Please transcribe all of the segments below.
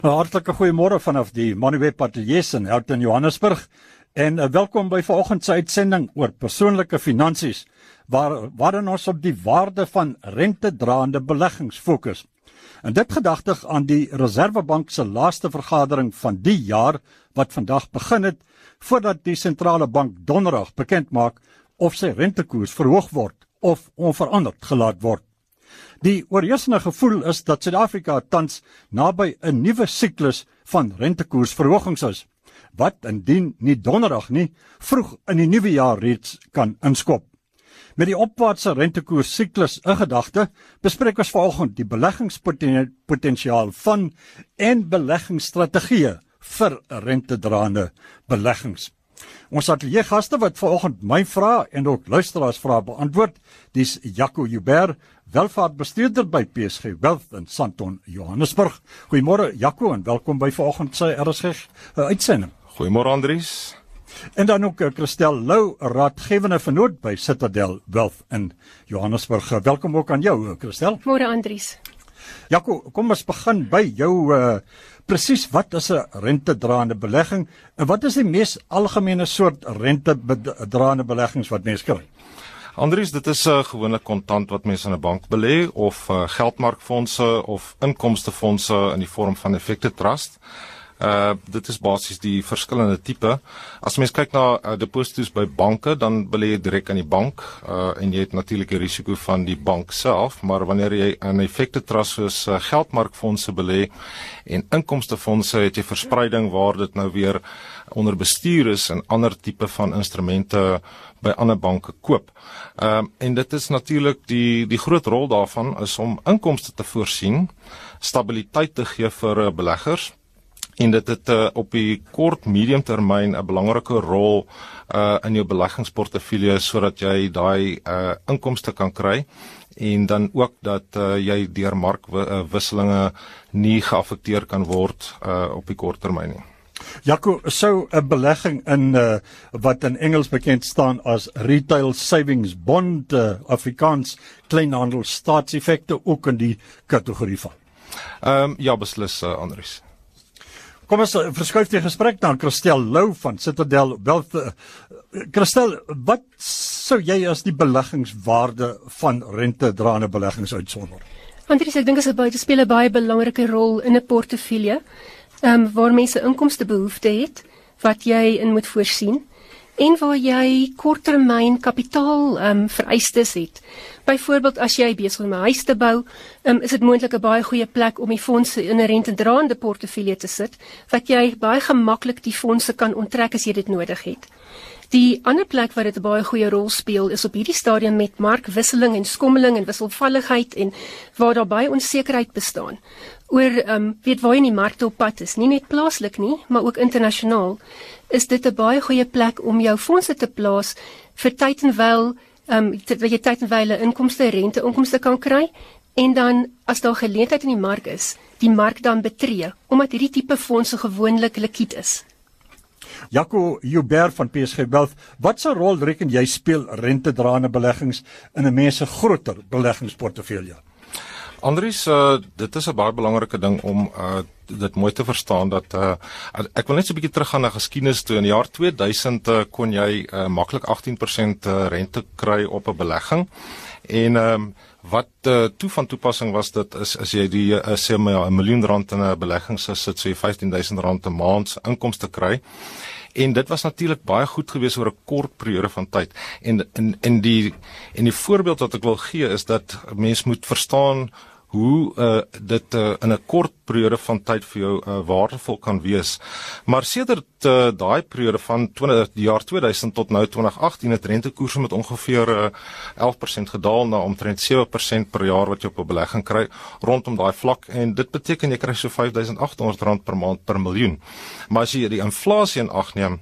Hartlike goeiemôre vanaf die Monuweb Ateljee in Houghton, Johannesburg. En uh, welkom by vanoggend se uitsending oor persoonlike finansies waar waarin ons op die waarde van rentedraande beleggings fokus. En dit gedagtig aan die Reserwebank se laaste vergadering van die jaar wat vandag begin het voordat die sentrale bank donderdag bekend maak of sy rentekoers verhoog word of onveranderd gelaat word. Die oorheersende gevoel is dat Suid-Afrika tans naby 'n nuwe siklus van rentekoersverhogings is wat indien nie donderdag nie vroeg in die nuwe jaar reeds kan inskop. Met die opwaartse rentekoers siklus in gedagte, bespreek ons vanoggend die beleggingspotensiaal van en beleggingsstrategieë vir rentedraande beleggings. Ons ateljee gaste wat vanoggend my vrae en ook luisteraars vrae beantwoord, dis Jaco Huber, welvaartbestuurder by PSG Wealth in Sandton, Johannesburg. Goeiemôre Jaco en welkom by vanoggend se RSG uh, uitsending. Goeiemôre Andries. En dan ook uh, Christel Lou, raadgewende vernoot by Citadel Wealth in Johannesburg. Welkom ook aan jou uh, Christel. Môre Andries. Jaco, kom ons begin by jou uh, presies wat is 'n rentedraande belegging en wat is die mees algemene soort rentedraande beleggings wat mense kry? Andries, dit is 'n uh, gewone kontant wat mense in 'n bank belê of uh, geldmarkfondse of inkomstefondse in die vorm van effekte trust. Uh dit is basies die verskillende tipe. As mens kyk na uh, deposito's by banke, dan belê jy direk aan die bank uh en jy het natuurlik die risiko van die bank self, maar wanneer jy in effekte trust soos uh, geldmarkfondse belê en inkomstefondse, het jy verspreiding waar dit nou weer onder bestuur is en ander tipe van instrumente by ander banke koop. Ehm uh, en dit is natuurlik die die groot rol daarvan is om inkomste te voorsien, stabiliteit te gee vir uh, beleggers en dit het uh, op die kort medium termyn 'n belangrike rol uh in jou beleggingsportefeulje sodat jy daai uh inkomste kan kry en dan ook dat uh, jy deur markwisselinge nie geaffekteer kan word uh op die kort termyn nie. Jaco, sou 'n belegging in uh wat in Engels bekend staan as retail savings bond uh, Afrikaans kleinhandel staatseffekte ook in die kategorie val. Ehm um, ja, beslis uh, Andries. Kom ons verskuif die gesprek na Christel Lou van Citadel Wealth. Christel, wat sou jy as die beleggingswaarde van rentedraende beleggings uitsonder? Andries, ek dink dit baie speel 'n baie belangrike rol in 'n portefeulje. Ehm um, waar mense inkomste behoefte het wat jy in moet voorsien en waar jy korttermyn kapitaal ehm um, vereistes het. Byvoorbeeld as jy besig is om 'n huis te bou, um, is dit moontlik 'n baie goeie plek om die fondse in 'n rentedraande portefeulje te sit, wat jy baie gemaklik die fondse kan onttrek as jy dit nodig het. Die ander plek waar dit 'n baie goeie rol speel is op hierdie stadium met markwisseling en skommeling en wisselvalligheid en waar daar baie onsekerheid bestaan oor ehm um, weet waar jy in die markte op pad is, nie net plaaslik nie, maar ook internasionaal, is dit 'n baie goeie plek om jou fondse te plaas vir tyd en wyl ehm um, dat jy tyd en wyle inkomste rente inkomste kan kry en dan as daar geleentheid in die mark is, die mark dan betree omdat hierdie tipe fondse gewoonlik likwid is. Jaco Huber van PSG Wealth, wat se rol reken jy speel rentedraende beleggings in 'n mens se groter beleggingsportefeulje? Andries, uh, dit is 'n baie belangrike ding om uh, dit mooi te verstaan dat uh, ek wil net so 'n bietjie teruggaan na geskiedenis toe. In die jaar 2000 uh, kon jy uh, maklik 18% uh, rente kry op 'n belegging. En ehm um, wat uh, toe van toepassing was dit is as jy die uh, sê maar 'n miljoen rand in 'n belegging sit, so jy 15000 rand 'n maand inkomste kry. En dit was natuurlik baie goed geweest oor 'n kort periode van tyd. En in in die en die voorbeeld wat ek wil gee is dat mense moet verstaan hoe uh, dit uh, in 'n kort periode van tyd vir jou uh, waardevol kan wees. Maar sedert uh, daai periode van 20 die jaar 2000 tot nou 2018 het rentekoerse met ongeveer uh, 11% gedaal na omtrent 7% per jaar wat jy op 'n belegging kry rondom daai vlak en dit beteken jy kry so R5800 per maand per miljoen. Maar as jy die inflasie in ag neem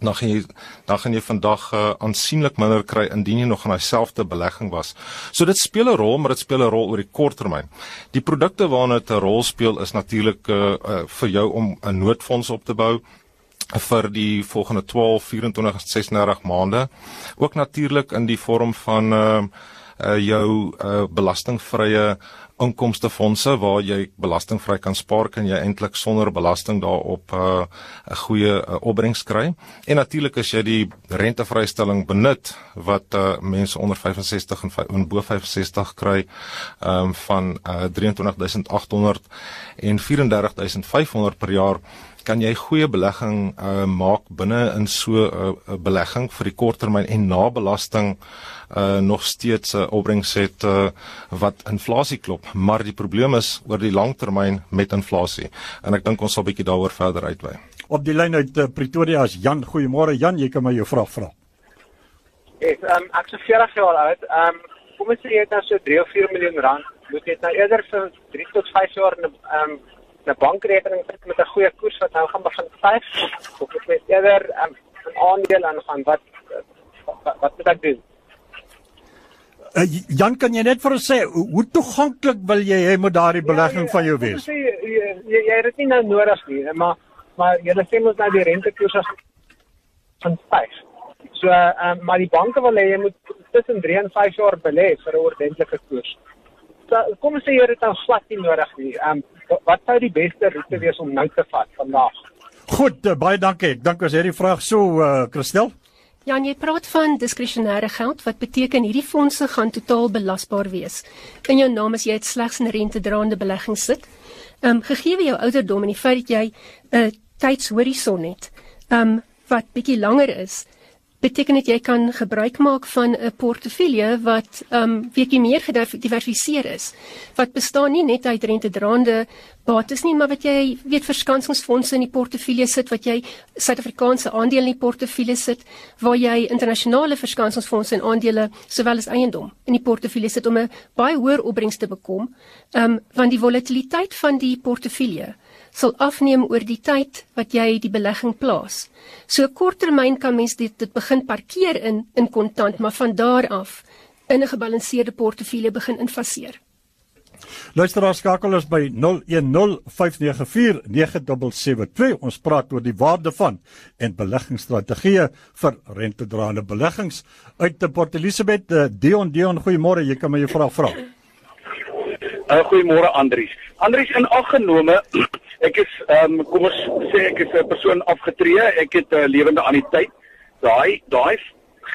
dan gaan jy dan gaan jy vandag uh, aansienlik minder kry indien jy nog in dieselfde belegging was. So dit speel 'n rol, maar dit speel 'n rol oor die kort termyn. Die produkte waarna dit 'n rol speel is natuurlik uh, uh, vir jou om 'n noodfonds op te bou vir die volgende 12, 24, 36 maande. Ook natuurlik in die vorm van uh, uh jou uh belastingvrye inkomstefondse waar jy belastingvry kan spaar kan jy eintlik sonder belasting daarop 'n uh, goeie uh, opbrengs kry. En natuurlik as jy die rentevrystelling benut wat uh, mense onder 65 en, en bo 65 kry um, van uh, 23800 en 34500 per jaar kan jy goeie belegging uh, maak binne in so 'n uh, belegging vir die korttermyn en na belasting uh, nog steeds 'n uh, opbrengs het uh, wat inflasie klop, maar die probleem is oor die langtermyn met inflasie. En ek dink ons sal bietjie daaroor verder uitwy. Op die lyn uit uh, Pretoria is Jan. Goeiemôre Jan, jy kan my jou vraag vra. Ek ehm um, ek sê 40 jaar oud. Ehm um, kom ons sê jy het nou so 3 of 4 miljoen rand. Moet jy nou eerder vir 3 tot 5 jaar in 'n ehm um, 'n bankrekening sit met 'n goeie koers wat nou gaan begin styg of ek net eerder um, 'n aandeel aangaan wat wat, wat moet ek doen? Uh, Jan kan jy net vir ons sê hoe toeganklik wil jy hê moet daardie belegging ja, ja, van jou wees? Sê, jy jy jy het dit nie nou nodig nie, maar maar jy sê mos nou die rentekoers as van 5. So ehm um, maar die banke wil hê jy moet tussen 3 en 5 jaar belê vir 'n ordentlike koers. Kom ons sê jy het dit dan glad nie nodig nie. Ehm um, wat sou die beste roete wees om nou te vat vandag? Goed, uh, baie dankie. Ek dink as jy die vraag so uh Christel. Ja, jy praat van diskresionêre geld wat beteken hierdie fondse gaan totaal belasbaar wees. In jou naam as jy dit slegs in rentedraande beleggings sit. Ehm um, gegee jou ouderdom en die feit dat jy 'n uh, tydshorison het, ehm um, wat bietjie langer is, beteken dit jy kan gebruik maak van 'n portefeulje wat ehm um, bietjie meer gediversifiseer is. Wat bestaan nie net uit rentedraande bates nie, maar wat jy weet verskansingsfondse in die portefeulje sit wat jy Suid-Afrikaanse aandele in die portefeulje sit waar jy internasionale verskansingsfondse en aandele sowel as eiendom in die portefeulje sit om 'n baie hoër opbrengs te bekom. Ehm um, want die volatiliteit van die portefeulje sal afneem oor die tyd wat jy die belegging plaas. So korttermyn kan mens dit dit begin parkeer in in kontant, maar van daar af in 'n gebalanseerde portefeulje begin infaseer. Luisteraars skakel ons by 0105949772. Ons praat oor die waarde van en beleggingsstrategieë vir rentedraende beleggings. Uit te Port Elizabeth, uh, Dion Dion, goeiemôre. Jy kan my 'n vraag vra. Uh, goeiemôre Andries. Andries in aggenome Ek is ehm um, kom ons sê ek is 'n persoon afgetree. Ek het 'n uh, lewende anniteit. Daai daai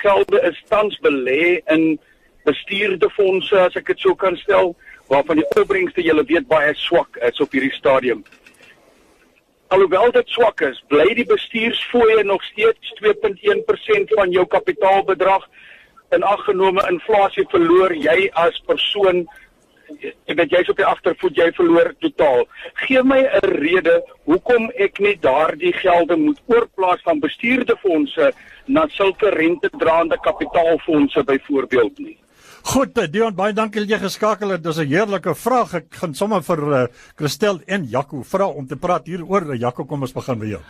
gelde is tans belê in bestuurde fondse as ek dit sou kan stel waarvan die opbrengste julle weet baie swak is op hierdie stadium. Alhoewel dit swak is, bly die bestuursfooie nog steeds 2.1% van jou kapitaalbedrag in aggenome inflasie verloor jy as persoon weet jy's op die agtervoet jy verloor totaal. Geef my 'n rede hoekom ek net daardie gelde moet oorplaas van bestuurde fondse na sulke rentedraande kapitaalfondse byvoorbeeld nie. Goed, eh, Dion, baie dankie dat jy geskakel het. Dis 'n heerlike vraag. Ek gaan sommer vir uh, Christel en Jaco vra om te praat hieroor. Jaco, kom ons begin by jou.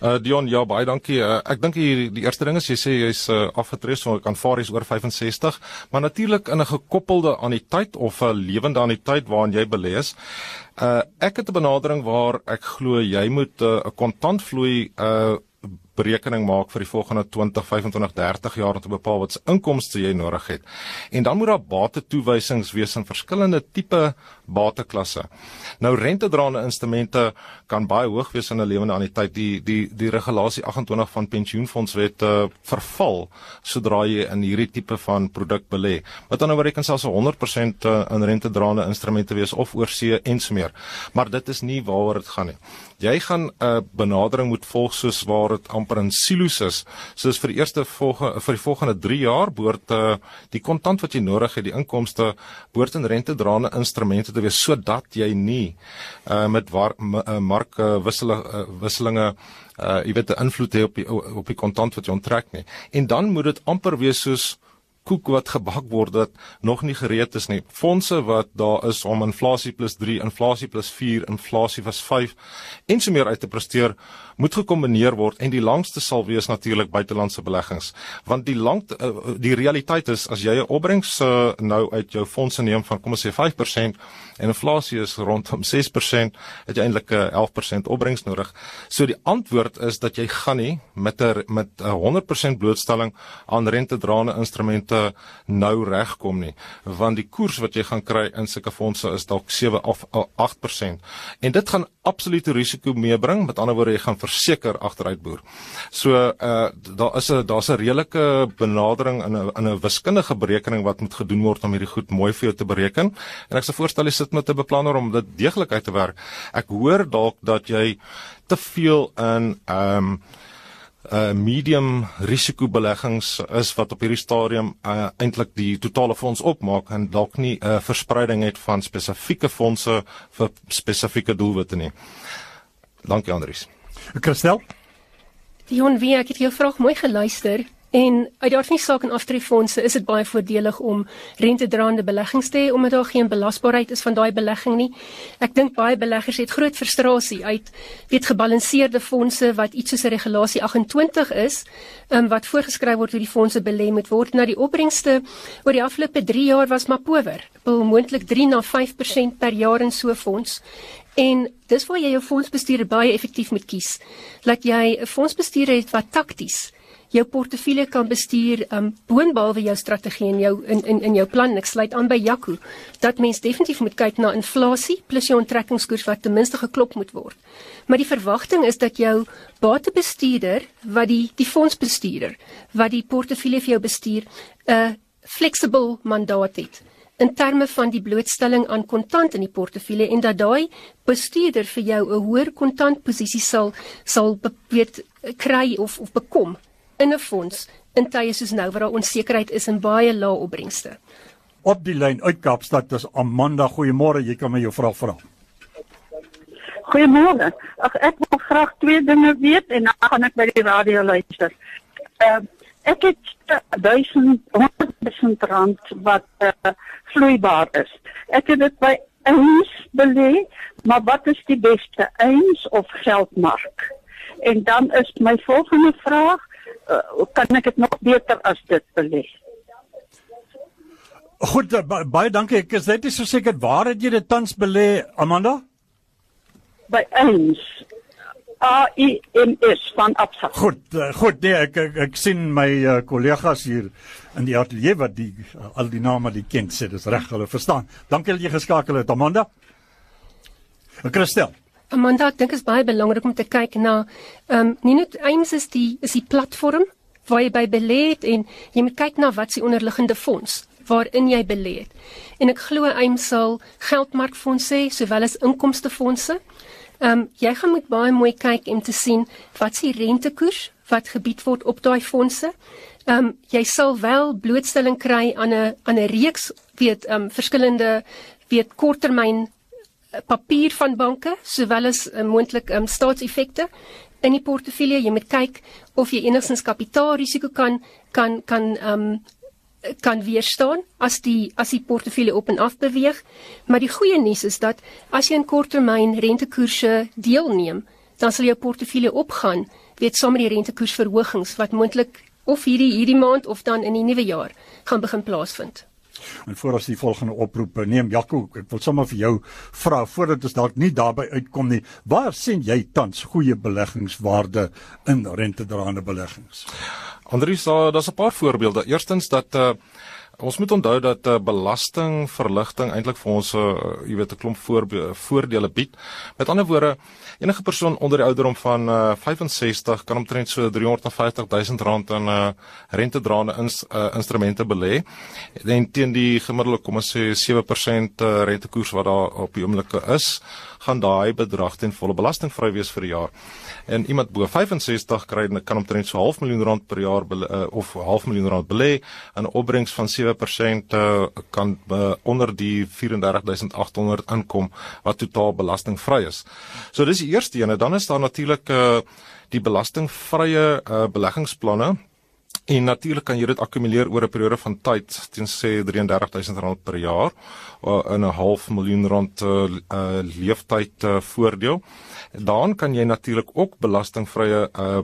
Uh Dion, ja, baie dankie. Uh, ek dink hier die eerste ding is jy sê jy's uh, afgetree so kan vaar is oor 65, maar natuurlik in 'n gekoppelde anniteit of 'n lewende anniteit waarin jy belê is. Uh ek het 'n benadering waar ek glo jy moet 'n uh, kontantvloei uh berekening maak vir die volgende 20, 25, 30 jaar om te bepaal wat se inkomste jy nodig het. En dan moet daar batetoewysings wees in verskillende tipe bateklasse. Nou rentedraende instrumente kan baie hoog wees in 'n lewende anniteit. Die die die regulasie 28 van pensioenfondswet uh, verval sodra jy in hierdie tipe van produk belê. Wat dan oor kan selfs 100% uh, in rentedraende instrumente wees of oorsee en so meer. Maar dit is nie waaroor dit gaan nie. Jy gaan 'n uh, benadering moet volg soos waar dit amper in silo's is. Soos vir die eerste volgende vir die volgende 3 jaar behoort uh, die kontant wat jy nodig het, die inkomste behoort in rentedraende instrumente te wees sodat jy nie uh, met war, uh, mark uh, wissel, uh, wisselinge uh jy weet 'n invloed hê op die op die kontant wat jy onttrek nie. En dan moet dit amper wees soos koek wat gebak word wat nog nie gereed is nie. Fondse wat daar is om inflasie plus 3, inflasie plus 4, inflasie was 5 en so meer uit te presteer, moet gekombineer word en die langste sal wees natuurlik buitelandse beleggings. Want die lang eh, die realiteit is as jy 'n opbrengs uh, nou uit jou fondse neem van kom ons sê 5% en inflasie is rondom 6%, het jy eintlik 'n 11% opbrengs nodig. So die antwoord is dat jy gaan nie met 'n met 'n 100% blootstelling aan rentedraende instrumente rente nou regkom nie, want die koers wat jy gaan kry in sulke fondse is dalk 7 of 8%. En dit gaan absolute risiko meebring, met ander woorde jy gaan verseker agteruit boer. So uh daar is 'n daar's 'n redelike benadering in 'n in 'n wiskundige berekening wat moet gedoen word om hierdie goed mooi vir jou te bereken. En ek sou voorstel jy sit met 'n beplanner om dit deeglik uit te werk. Ek hoor dalk dat jy te veel in ehm um, uh medium risiko beleggings is wat op hierdie stadium uh eintlik die totale fonds opmaak en dalk nie 'n uh, verspreiding het van spesifieke fondse vir spesifieke doelwitte nie. Dankie Andries. Christel? Dion, wie ek het jou vraag mooi geluister En uit daardie saak en aftreffondse is dit baie voordelig om rentedraande beleggings te hê omdat daar geen belasbaarheid is van daai belegging nie. Ek dink baie beleggers het groot frustrasie uit weet gebalanseerde fondse wat iets soos 'n regulasie 28 is, um, wat voorgeskryf word hoe die fondse belê moet word. Nou die opbrengste oor die afgelope 3 jaar was maar power. Wel moontlik 3 na 5% per jaar in so 'n fonds. En dis waar jy jou fondsbestuurder baie effektief moet kies. Laat jy 'n fondsbestuurder het wat takties jou portefeulje kan bestuur um boonbehalwe jou strategie en jou in in in jou plan ek sluit aan by Jaco dat mens definitief moet kyk na inflasie plus jou onttrekkingskoers wat ten minste geklop moet word. Maar die verwagting is dat jou batebestuurder wat die die fondsbestuurder wat die portefeulje vir jou bestuur 'n flexible mandaat het in terme van die blootstelling aan kontant in die portefeulje en dat daai bestuurder vir jou 'n hoër kontantposisie sal sal weet kry of of bekom in 'n fonds in tye soos nou waar daar onsekerheid is en baie lae opbrengste. Op die lyn uit Kaapstad is Amanda. Goeiemôre, jy kan my jou vraag vra. Goeiemôre. Ag ek wil graag twee dinge weet en dan gaan ek by die radio luister. Ehm uh, ek het 1000 rand wat uh, vloeibaar is. Ek het dit by eens belê, maar wat is die beste, eens of geldmark? En dan is my volgende vraag, uh, kan ek dit nog beter as dit belê. Goed, uh, baie dankie. Ek is net so seker waar het jy dit tans belê, Amanda? By eens. A I N S van Absa. Goed, uh, goed. Nee, ek, ek ek sien my uh, kollegas hier in die ateljee wat die uh, al die name die ken sê, dis reg, hulle verstaan. Dankie dat jy geskakel het, Amanda. Christel. Amanda, ek dink dit is baie belangrik om te kyk na ehm um, nie net eens is die is die platform waar jy by belê het en jy moet kyk na wat se onderliggende fonds waarin jy belê het. En ek glo eens sal geldmarkfondse sowel as inkomstefondse. Ehm um, jy gaan moet baie mooi kyk om te sien wat se rentekoers wat gebied word op daai fondse. Ehm um, jy sal wel blootstelling kry aan 'n aan 'n reeks weet ehm um, verskillende weet korttermyn papier van banke sowel as uh, moontlik um, staatseffekte in die portefeulje. Jy moet kyk of jy enigstens kapitaalrisiko kan kan kan um, kan weerstaan as die as die portefeulje op en af beweeg. Maar die goeie nuus is dat as jy in korttermyn rentekoerse deelneem, dan sal jou portefeulje opgaan, weet sommer die rentekoersverhogings wat moontlik of hierdie hierdie maand of dan in die nuwe jaar gaan begin plaasvind. En voor as die volgende oproep neem Jaco, ek wil sommer vir jou vra voordat ons dalk nie daarby uitkom nie, waar sien jy tans goeie beleggingswaarde in rentedraande beleggings? Andries, daar's 'n paar voorbeelde. Eerstens dat uh Ons moet onthou dat uh, belastingverligting eintlik vir ons 'n uh, jy weet 'n klomp voordele bied. Met ander woorde, enige persoon onder die ouderdom van uh, 65 kan omtrent so 350 000 rand aan uh, rentedraande ins, uh, instrumente belê. En teen die gemiddelde kom ons sê 7% uh, rentekoers wat daar op die oomblik is, gaan daai bedrag ten volle belastingvry wees vir die jaar. En iemand bo 65 kry kan omtrent so 0.5 miljoen rand per jaar uh, of 0.5 miljoen rand belê 'n opbrengs van 7% uh, kan uh, onder die 34800 inkom wat totaal belastingvry is. So dis die eerste een en dan is daar natuurlik uh, die belastingvrye uh, beleggingsplanne En natuurlik kan jy dit akkumuleer oor 'n periode van tyd, teen sê R33000 per jaar uh, in 'n half miljoen rand uh, uh, leeftyd uh, voordeel. Dan kan jy natuurlik ook belastingvrye uh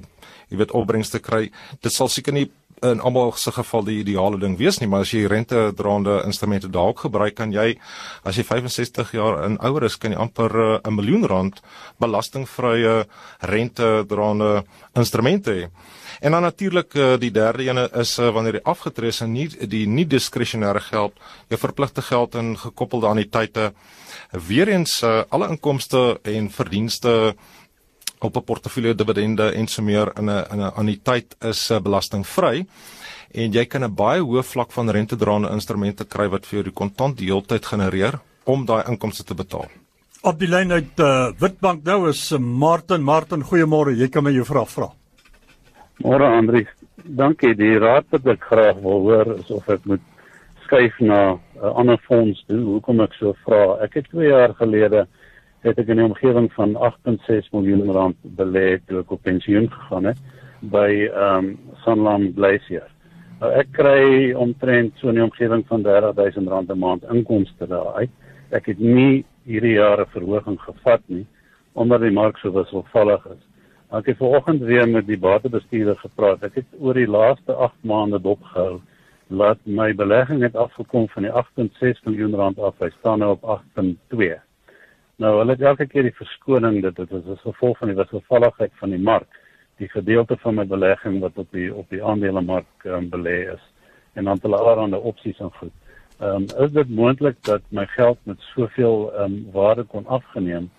jy weet opbrengste kry. Dit sal seker nie in almal se geval die ideale ding wees nie, maar as jy rentedraande instrumente dalk gebruik, kan jy as jy 65 jaar en ouer is, kan jy amper uh, 'n miljoen rand belastingvrye rentedraande instrumente hê. En dan natuurlik uh, die derde ene is uh, wanneer jy afgetree is en nie die nie diskresionêre geld, jou verpligte geld en gekoppelde anniteite weer eens uh, alle inkomste en verdienste op 'n portefeulje dividende en so meer in 'n in 'n anniteit is uh, belastingvry. En jy kan 'n baie hoë vlak van rentedraande instrumente kry wat vir jou die kontant die hele tyd genereer om daai inkomste te betaal. Op die lyn uit uh, Witbank nou is uh, Martin. Martin goeiemôre. Jy kan my jou vraag vra. Môre Andri. Dankie. Die raad wat ek graag wil hoor is of ek moet skuif na 'n uh, ander fonds toe. Hoekom ek so vra? Ek het 2 jaar gelede het ek in 'n omgewing van 8.6 miljoen rand belê toe ek op pensioen gegaan het by ehm um, Sanlam Glacier. Nou ek kry omtrent so 'n omgewing van 30000 rand 'n maand inkomste daaruit. Ek het nie hierdie jaar 'n verhoging gevat nie omdat die mark so wisselvallig is. Ek het vanoggend weer met die batebestuurder gepraat. Ek het oor die laaste 8 maande dopgehou laat my belegging het afgekom van die 8.6 miljoen rand af. Hy staan nou op 8.2. Nou hulle het elke keer die verskoning dat dit is as gevolg van die wisselvalligheid van die mark, die gedeelte van my belegging wat op die op die aandelemark um, belê is en dan hulle allerlei opsies en goed. Ehm um, is dit moontlik dat my geld met soveel ehm um, waarde kon afgeneem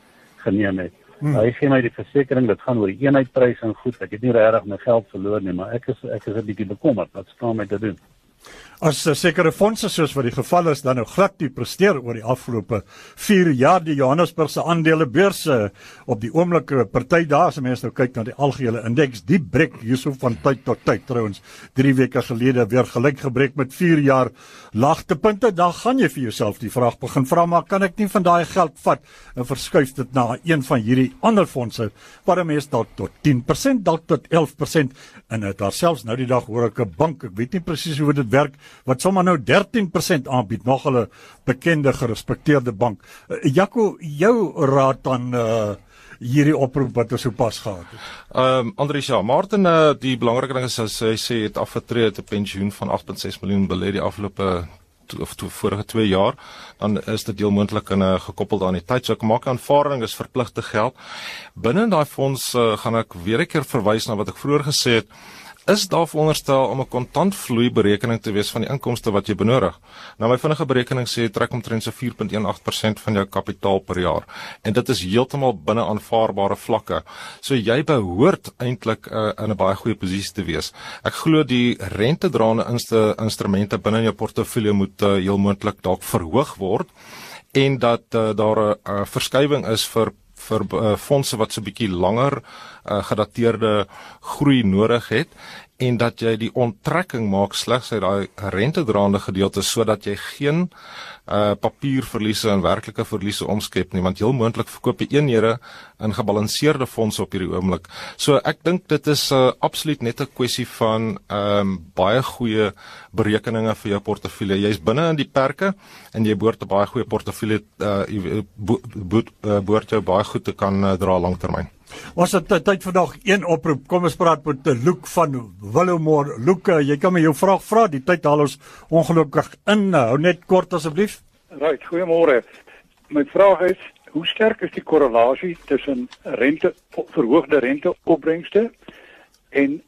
geneem het? Hmm. Hy gee my die versekering dit gaan oor die eenheidprys en goed. Ek het nie regtig my geld verloor nie, maar ek is ek is 'n bietjie bekommerd wat staan met te doen. As sekere fondse soos wat die geval is dan nou glad nie presteer oor die afgelope 4 jaar. Die Johannesburgse aandelebeurse op die oomblik eh, party daar as mense nou kyk na die algehele indeks die breek hierso van tyd tot tyd trouens 3 weke gelede weer gelyk gebreek met 4 jaar laagtepunte. Dan gaan jy vir jouself die vraag begin vra maar kan ek nie van daai geld vat? En verskuif dit na een van hierdie ander fondse waar mense dalk tot 10% dalk tot 11% en dit daar selfs nou die dag hoor ek 'n bank ek weet nie presies hoe dit werk wat sommer nou 13% aanbied, nog 'n bekende gerespekteerde bank. Uh, Jaco, jou raad aan uh hierdie oproep wat ons sopas gehad het. Ehm um, Andries ja, Martin uh, die belangrike ding is as hy sê het afgetree het 'n pensioen van 8.6 miljoen belê die afgelope of toe vorige 2 jaar dan is dit heel moontlik in 'n gekoppelde aan die tyd so ek maak aanvaarding is verpligte geld binne daai fonds uh, gaan ek weer 'n keer verwys na wat ek vroeër gesê het is daar veronderstel om 'n kontantvloei berekening te wees van die inkomste wat jy benodig. Nou my vinnige berekening sê trek omtrent so 4.18% van jou kapitaal per jaar en dit is heeltemal binne aanvaarbare vlakke. So jy behoort eintlik uh, in 'n baie goeie posisie te wees. Ek glo die rentedraande inste instrumente binne in jou portefeulje moet uh, heel moontlik dalk verhoog word en dat uh, daar 'n uh, verskywing is vir vir uh, fondse wat so 'n bietjie langer uh, gedateerde groei nodig het en dat jy die onttrekking maak slegs uit daai rentedraande gedeelte sodat jy geen uh papierverliese en werklike verliese omskep nie want heel moontlik verkoop jy eenhede in gebalanseerde fondse op hierdie oomblik. So ek dink dit is uh absoluut net 'n kwessie van um baie goeie berekeninge vir jou portefeulje. Jy's binne in die perke en jy behoort 'n baie goeie portefeulje uh behoort jou baie goed te kan uh, dra langtermyn. Was dit tyd vandag een oproep? Kom ons praat met Luke van Willowmore. Luke, jy kan my jou vraag vra. Die tyd haal ons ongelukkig in. Hou net kort asseblief. Right, goeiemôre. My vraag is, hoe sterk is die korrelasie tussen rente verhoogde renteopbrengste en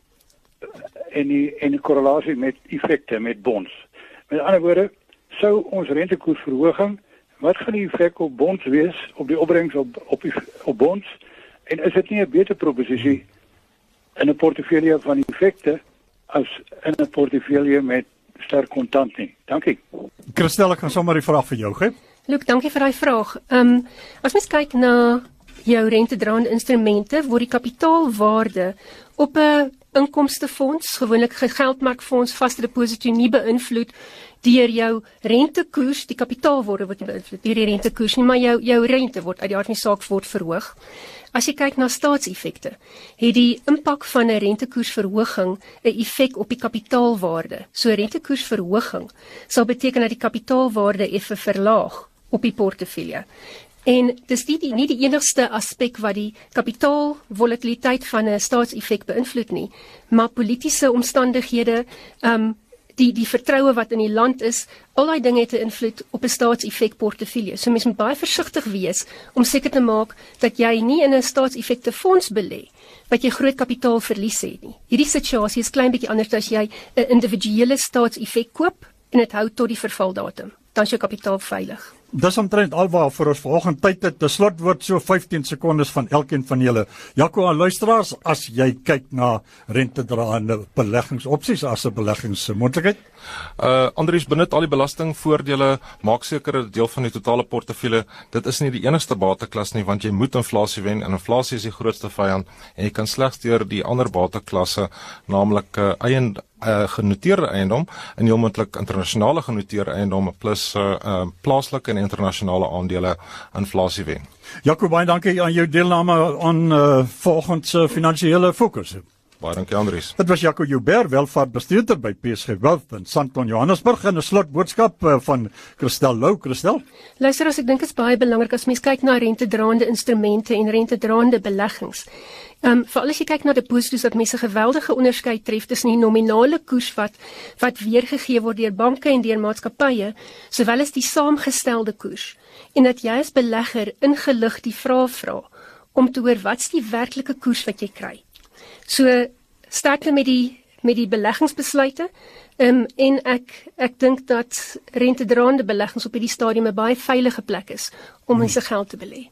en die en die korrelasie met effekte met bonds? Met ander woorde, sou ons rentekoersverhoging wat gaan die effek op bonds wees op die opbrengs op op op bonds? En is dit nie 'n beter proposisie in 'n portefeulje van effekte as in 'n portefeulje met sterk kontant nie? Dankie. Christel, ek gaan sommer die vraag vir jou gee. Look, dankie vir daai vraag. Ehm um, as mens kyk na jou rentedraande instrumente, word die kapitaalwaarde op 'n inkomstefonds, gewoonlik geldmarkfonds, vaste deposito nie beïnvloed deur jou rentekoers, die kapitaalwaarde word beïnvloed deur die rentekoers nie, maar jou jou rente word uit die aard van die saak word verhoog. As jy kyk na staatseffekte, het die impak van 'n rentekoersverhoging 'n effek op die kapitaalwaarde. So rentekoersverhoging sal beteken dat die kapitaalwaarde effe verlaag op die portefeulje. En dis nie die nie die enigste aspek wat die kapitaalvolatiliteit van 'n staatseffek beïnvloed nie, maar politieke omstandighede, ehm um, die die vertroue wat in die land is, al daai dinge het 'n invloed op 'n staatseffek portefeulje. So mens moet baie versigtig wees om seker te maak dat jy nie in 'n staatseffekte fonds belê wat jy groot kapitaalverlies het nie. Hierdie situasie is klein bietjie anders as jy 'n individuele staatseffek koop en dit hou tot die vervaldatum. Dan is jou kapitaal veilig. Dis omtrent alwaar vir ons vanoggend tyd het. Te slot word so 15 sekondes van elkeen van julle. Jaco, aan luisteraars, as jy kyk na rentedraende beleggingsopsies as 'n beleggingsmoontlikheid. Uh Andries benut al die belastingvoordele, maak seker dit deel van die totale portefeulje. Dit is nie die enigste bateklas nie, want jy moet inflasie wen en inflasie is die grootste vyand en jy kan slegs deur die ander bateklasse, naamlik uh, eie uh, genoteerde eiendom en heel moontlik internasionale genoteerde eiendom plus uh, uh plaaslike en internasionale aandele inflasie wen. Jakob, baie dankie aan jou deelname aan uh, volgende se finansiële fokus. Baie dankie Andries. Dit was Jaco Joubert, welvaartbestuurder by PSG Wealth in Sandton Johannesburg en 'n slotboodskap uh, van Christel Lou, Christel. Luister as ek dink dit is baie belangrik as mens kyk na rentedraande instrumente en rentedraande beleggings. Ehm um, veral as jy kyk na deposito's dat mense geweldige onderskeid tref tussen die nominale koers wat wat weergegee word deur banke en deur maatskappye, sowel as die saamgestelde koers. En dat jy as belegger ingelig die vraag vra om te hoor wat's die werklike koers wat jy kry. So sterkte met die met die beleggingsbesluite. Ehm um, en ek ek dink dat rentedraande beleggings op hierdie stadium 'n baie veilige plek is om mense geld te belê.